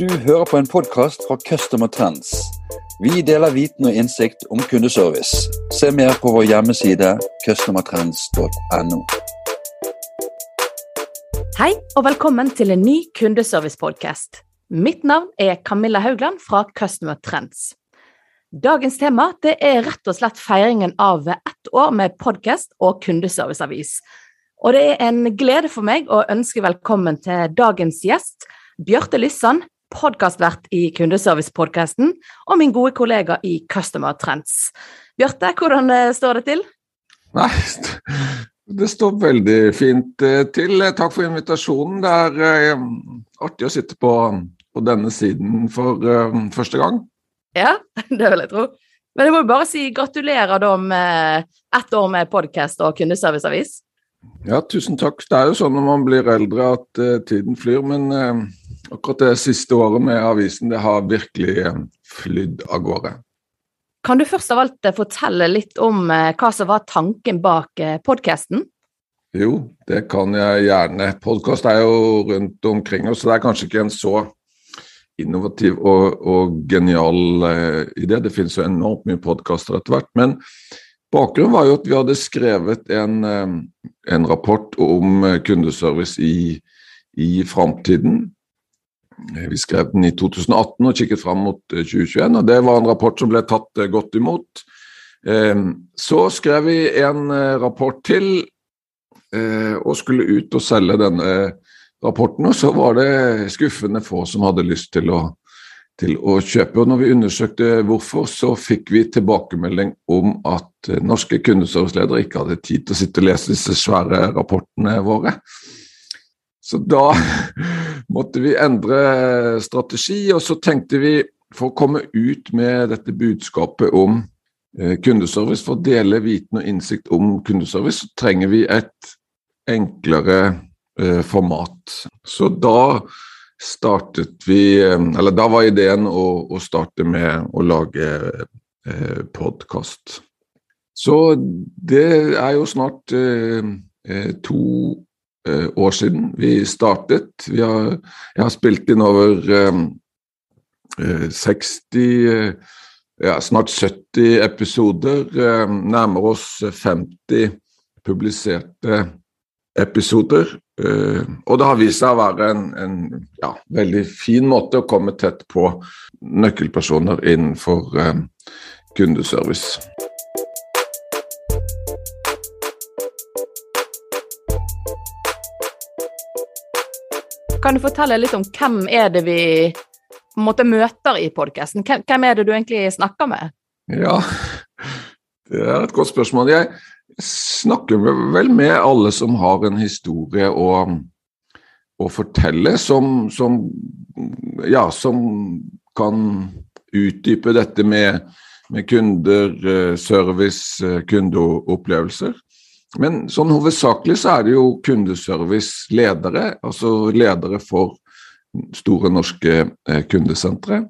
Du hører på en podkast fra Customer Trends. Vi deler viten og innsikt om kundeservice. Se mer på vår hjemmeside customertrends.no. Hei og velkommen til en ny kundeservice-podkast. Mitt navn er Camilla Haugland fra Customer Trends. Dagens tema er rett og slett feiringen av ett år med podkast og kundeserviceavis. Og det er en glede for meg å ønske velkommen til dagens gjest, Bjarte Lyssand, podkastvert i Kundeservice-podkasten, og min gode kollega i Customer Trends. Bjarte, hvordan eh, står det til? Nei, det står veldig fint eh, til. Takk for invitasjonen. Det er eh, artig å sitte på, på denne siden for første gang. Ja, det vil jeg tro. Men jeg må bare si gratulerer da med ett år med podkast og kundeserviceavis. Ja, tusen takk. Det er jo sånn når man blir eldre at uh, tiden flyr. Men uh, akkurat det siste året med avisen, det har virkelig uh, flydd av gårde. Kan du først av alt fortelle litt om hva som var tanken bak podkasten? Jo, det kan jeg gjerne. Podkast er jo rundt omkring oss, så det er kanskje ikke en så innovativ og, og genial idé. Det finnes jo enormt mye podkaster etter hvert. men Bakgrunnen var jo at vi hadde skrevet en, en rapport om eh, kundeservice i, i framtiden. Vi skrev den i 2018 og kikket fram mot 2021, eh, og det var en rapport som ble tatt eh, godt imot. Så skrev vi en rapport til og skulle ut og selge denne rapporten, og så var det skuffende få som hadde lyst til å til å kjøpe. Og når vi undersøkte hvorfor, så fikk vi tilbakemelding om at eh, norske kundeserviceledere ikke hadde tid til å sitte og lese disse svære rapportene våre. Så da måtte vi endre strategi, og så tenkte vi for å komme ut med dette budskapet om eh, kundeservice, for å dele viten og innsikt om kundeservice, så trenger vi et enklere eh, format. Så da startet vi Eller da var ideen å, å starte med å lage eh, podkast. Så det er jo snart eh, eh to eh, år siden vi startet. Vi har, jeg har spilt inn over 60 eh, ja, snart 70 episoder. Nærmer oss 50 publiserte episoder. Uh, og det har vist seg å være en, en ja, veldig fin måte å komme tett på nøkkelpersoner innenfor uh, kundeservice. Kan du fortelle litt om hvem er det vi måte, møter i podkasten? Hvem er det du egentlig snakker med? Ja, det er et godt spørsmål. Jeg, snakker vel med alle som har en historie å, å fortelle, som, som, ja, som kan utdype dette med, med kunder, eh, service, eh, kundeopplevelser. Men sånn hovedsakelig så er det jo kundeservice-ledere, altså ledere for store norske eh, kundesentre.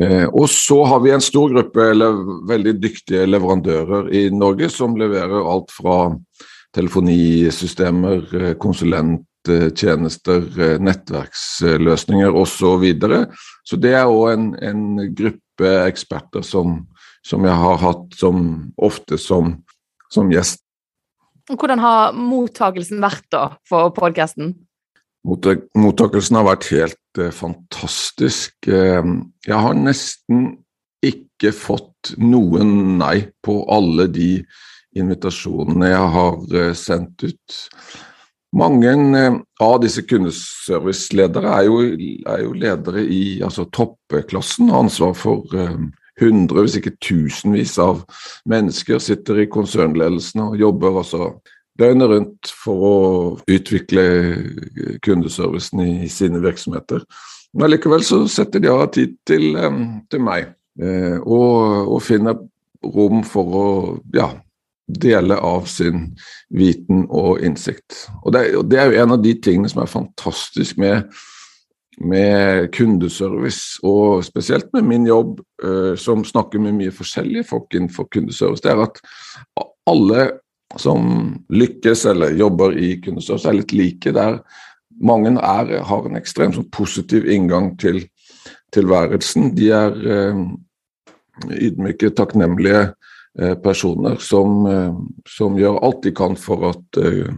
Eh, og så har vi en stor gruppe eller veldig dyktige leverandører i Norge som leverer alt fra telefonisystemer, eh, konsulenttjenester, eh, nettverksløsninger osv. Så, videre. så det er òg en, en, gruppe eksperter som, som, jeg har hatt som, ofte som, som gjest. Hvordan har mottagelsen vært da for podkasten? Mottakelsen har vært helt eh, fantastisk. Eh, jeg har nesten ikke fått noen nei på alle de invitasjonene jeg har eh, sendt ut. Mange av disse kundeserviceledere er jo, er jo ledere i altså toppklassen, har ansvar for hundre, hvis ikke tusenvis av mennesker, sitter i konsernledelsen og jobber altså døgnet rundt for å utvikle kundeservicen i sine virksomheter. Men allikevel så setter de av tid til, til meg, eh, og, og, finner rom for å ja, dele av sin viten og innsikt. Og det, det, er jo en av de tingene som er fantastisk med, med kundeservice, og spesielt med min jobb, uh, som snakker med mye forskjellige folk innenfor kundeservice, det er at alle som lykkes eller jobber i kunststøtte, er litt like. der mange er, har en ekstremt sånn positiv inngang til tilværelsen. De er eh, ydmyke, takknemlige eh, personer som, eh, som, gjør alt de kan for at eh,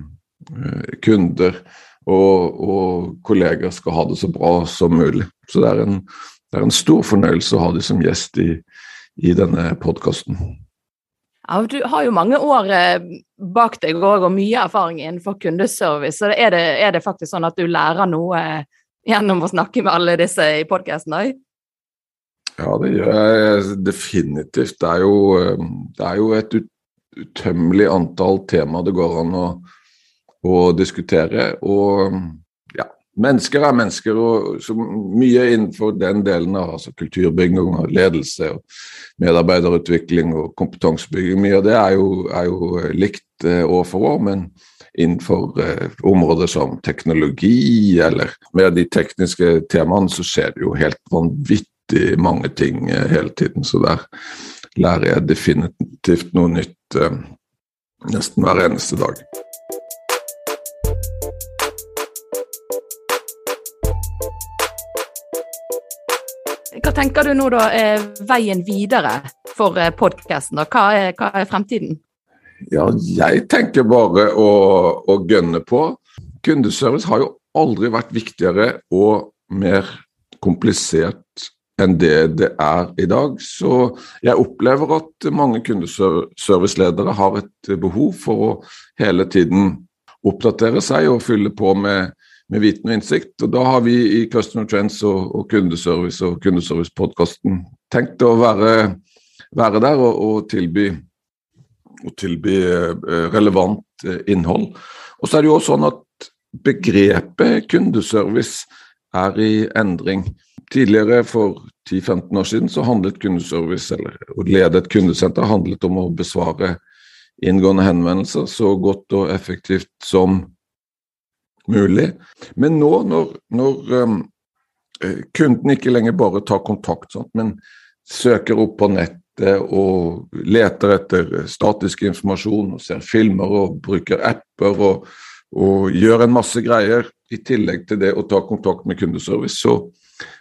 kunder og, og, kolleger skal ha det så bra som mulig. Så det er en, det er en stor fornøyelse å ha dem som gjest i, i denne podkasten. Ja, du har jo mange år eh, bak deg og mye erfaring innenfor kundeservice. så er det, er det, faktisk sånn at du lærer noe eh, gjennom å snakke med alle disse i podkasten òg? Ja, det gjør jeg definitivt. Det er jo, eh, det er jo et utømmelig antall tema det går an å, å diskutere. Og Mennesker er mennesker, og så mye innenfor den delen av altså kulturbygging og ledelse og medarbeiderutvikling og kompetansebygging. Mye av det er jo, er jo likt eh, år for år, men innenfor eh, områder som teknologi eller med de tekniske temaene, så skjer det jo helt vanvittig mange ting eh, hele tiden. Så der lærer jeg definitivt noe nytt eh, nesten hver eneste dag. Tenker du nå da er veien videre for eh, podkasten? Hva, hva, er fremtiden? Ja, jeg tenker bare å, å gønne på. Kundeservice har jo aldri vært viktigere og mer komplisert enn det det er i dag. Så jeg opplever at mange kundeserviceledere har et behov for å hele tiden oppdatere seg og fylle på med med viten og innsikt. Og da har vi i Customer Trends og, og kundeservice og kundeservice-podkasten tenkt å være, være der og, og, tilby, og tilby eh, relevant eh, innhold. Og så er det jo også sånn at begrepet kundeservice er i endring. Tidligere, for 10-15 år siden, så handlet kundeservice, eller å lede et kundesenter, handlet om å besvare inngående henvendelser så godt og effektivt som mulig. Men nå når, når um, kunden ikke lenger bare tar kontakt, sånt, men søker opp på nettet og leter etter statisk informasjon og ser filmer og bruker apper og, og gjør en masse greier, i tillegg til det å ta kontakt med kundeservice, så,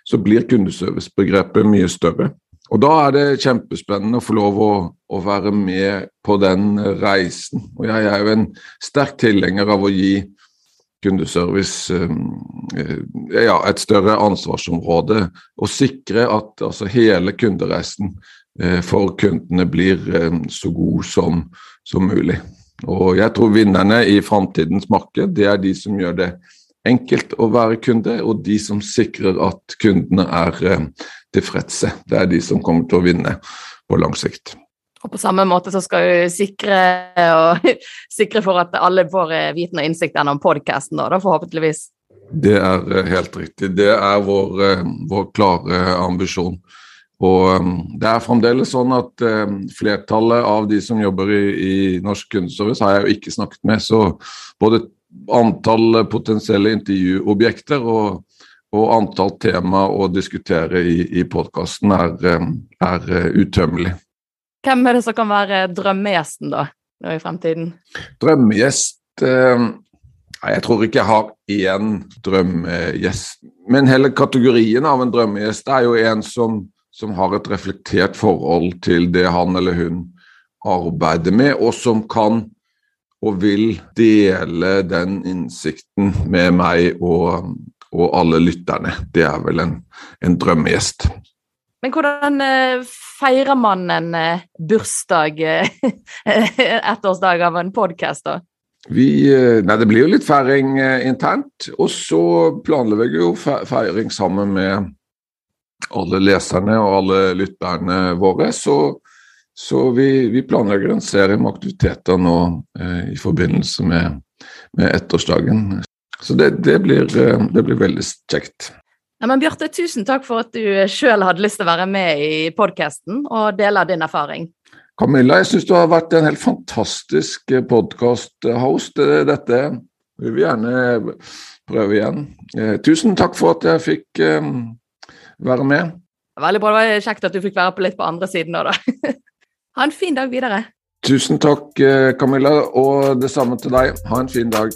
så blir kundeservicebegrepet mye større. Og Da er det kjempespennende å få lov å, å, være med på den reisen. Og Jeg er jo en sterk tilhenger av å gi kundeservice eh, ja, et større ansvarsområde. Og sikre at altså, hele kundereisen eh, for kundene blir eh, så god som, som mulig. Og jeg tror vinnerne i framtidens marked, det er de som gjør det enkelt å være kunde, og de som sikrer at kundene er tilfredse. Det er de som kommer til å vinne på lang sikt. Og på samme måte så skal vi sikre, sikre for at alle får eh, viten og innsikt gjennom podkasten, da, forhåpentligvis. Det er eh, helt riktig. Det er vår, eh, vår klare ambisjon. Og det er fremdeles sånn at flertallet av de som jobber i, i Norsk kundeservice, har jeg jo ikke snakket med. Så både antall potensielle intervjuobjekter og, og antall tema å diskutere i, i podkasten er, er utømmelig. Hvem er det som kan være drømmegjesten da, i fremtiden? Drømmegjest eh, Jeg tror ikke jeg har én drømmegjest. Men hele kategorien av en drømmegjest er jo en som, som har et reflektert forhold til det han eller hun arbeider med, og som kan og vil dele den innsikten med meg og, og alle lytterne. Det er vel en, en drømmegjest. Men hvordan eh, feirer man en eh, bursdag, eh, ettårsdag av en podkast, da? Vi, nei, Det blir jo litt feiring internt. Og så planlegger vi jo feiring sammen med alle leserne og alle lytterne våre. Så, så vi, vi, planlegger en serie med aktiviteter nå i forbindelse med, med ettårsdagen. Så det, det, blir, det blir veldig kjekt. Ja, men Bjarte, tusen takk for at du sjøl hadde lyst til å være med i podkasten og dele din erfaring. Camilla, jeg syns du har vært en helt fantastisk podkast-host. Dette vil vi gjerne prøve igjen. Eh, tusen takk for at jeg fikk være med. Veldig bra. Det var kjekt at du fikk være på litt på andre siden òg, da. Ha en fin dag videre. Tusen takk, Camilla, og det samme til deg. Ha en fin dag.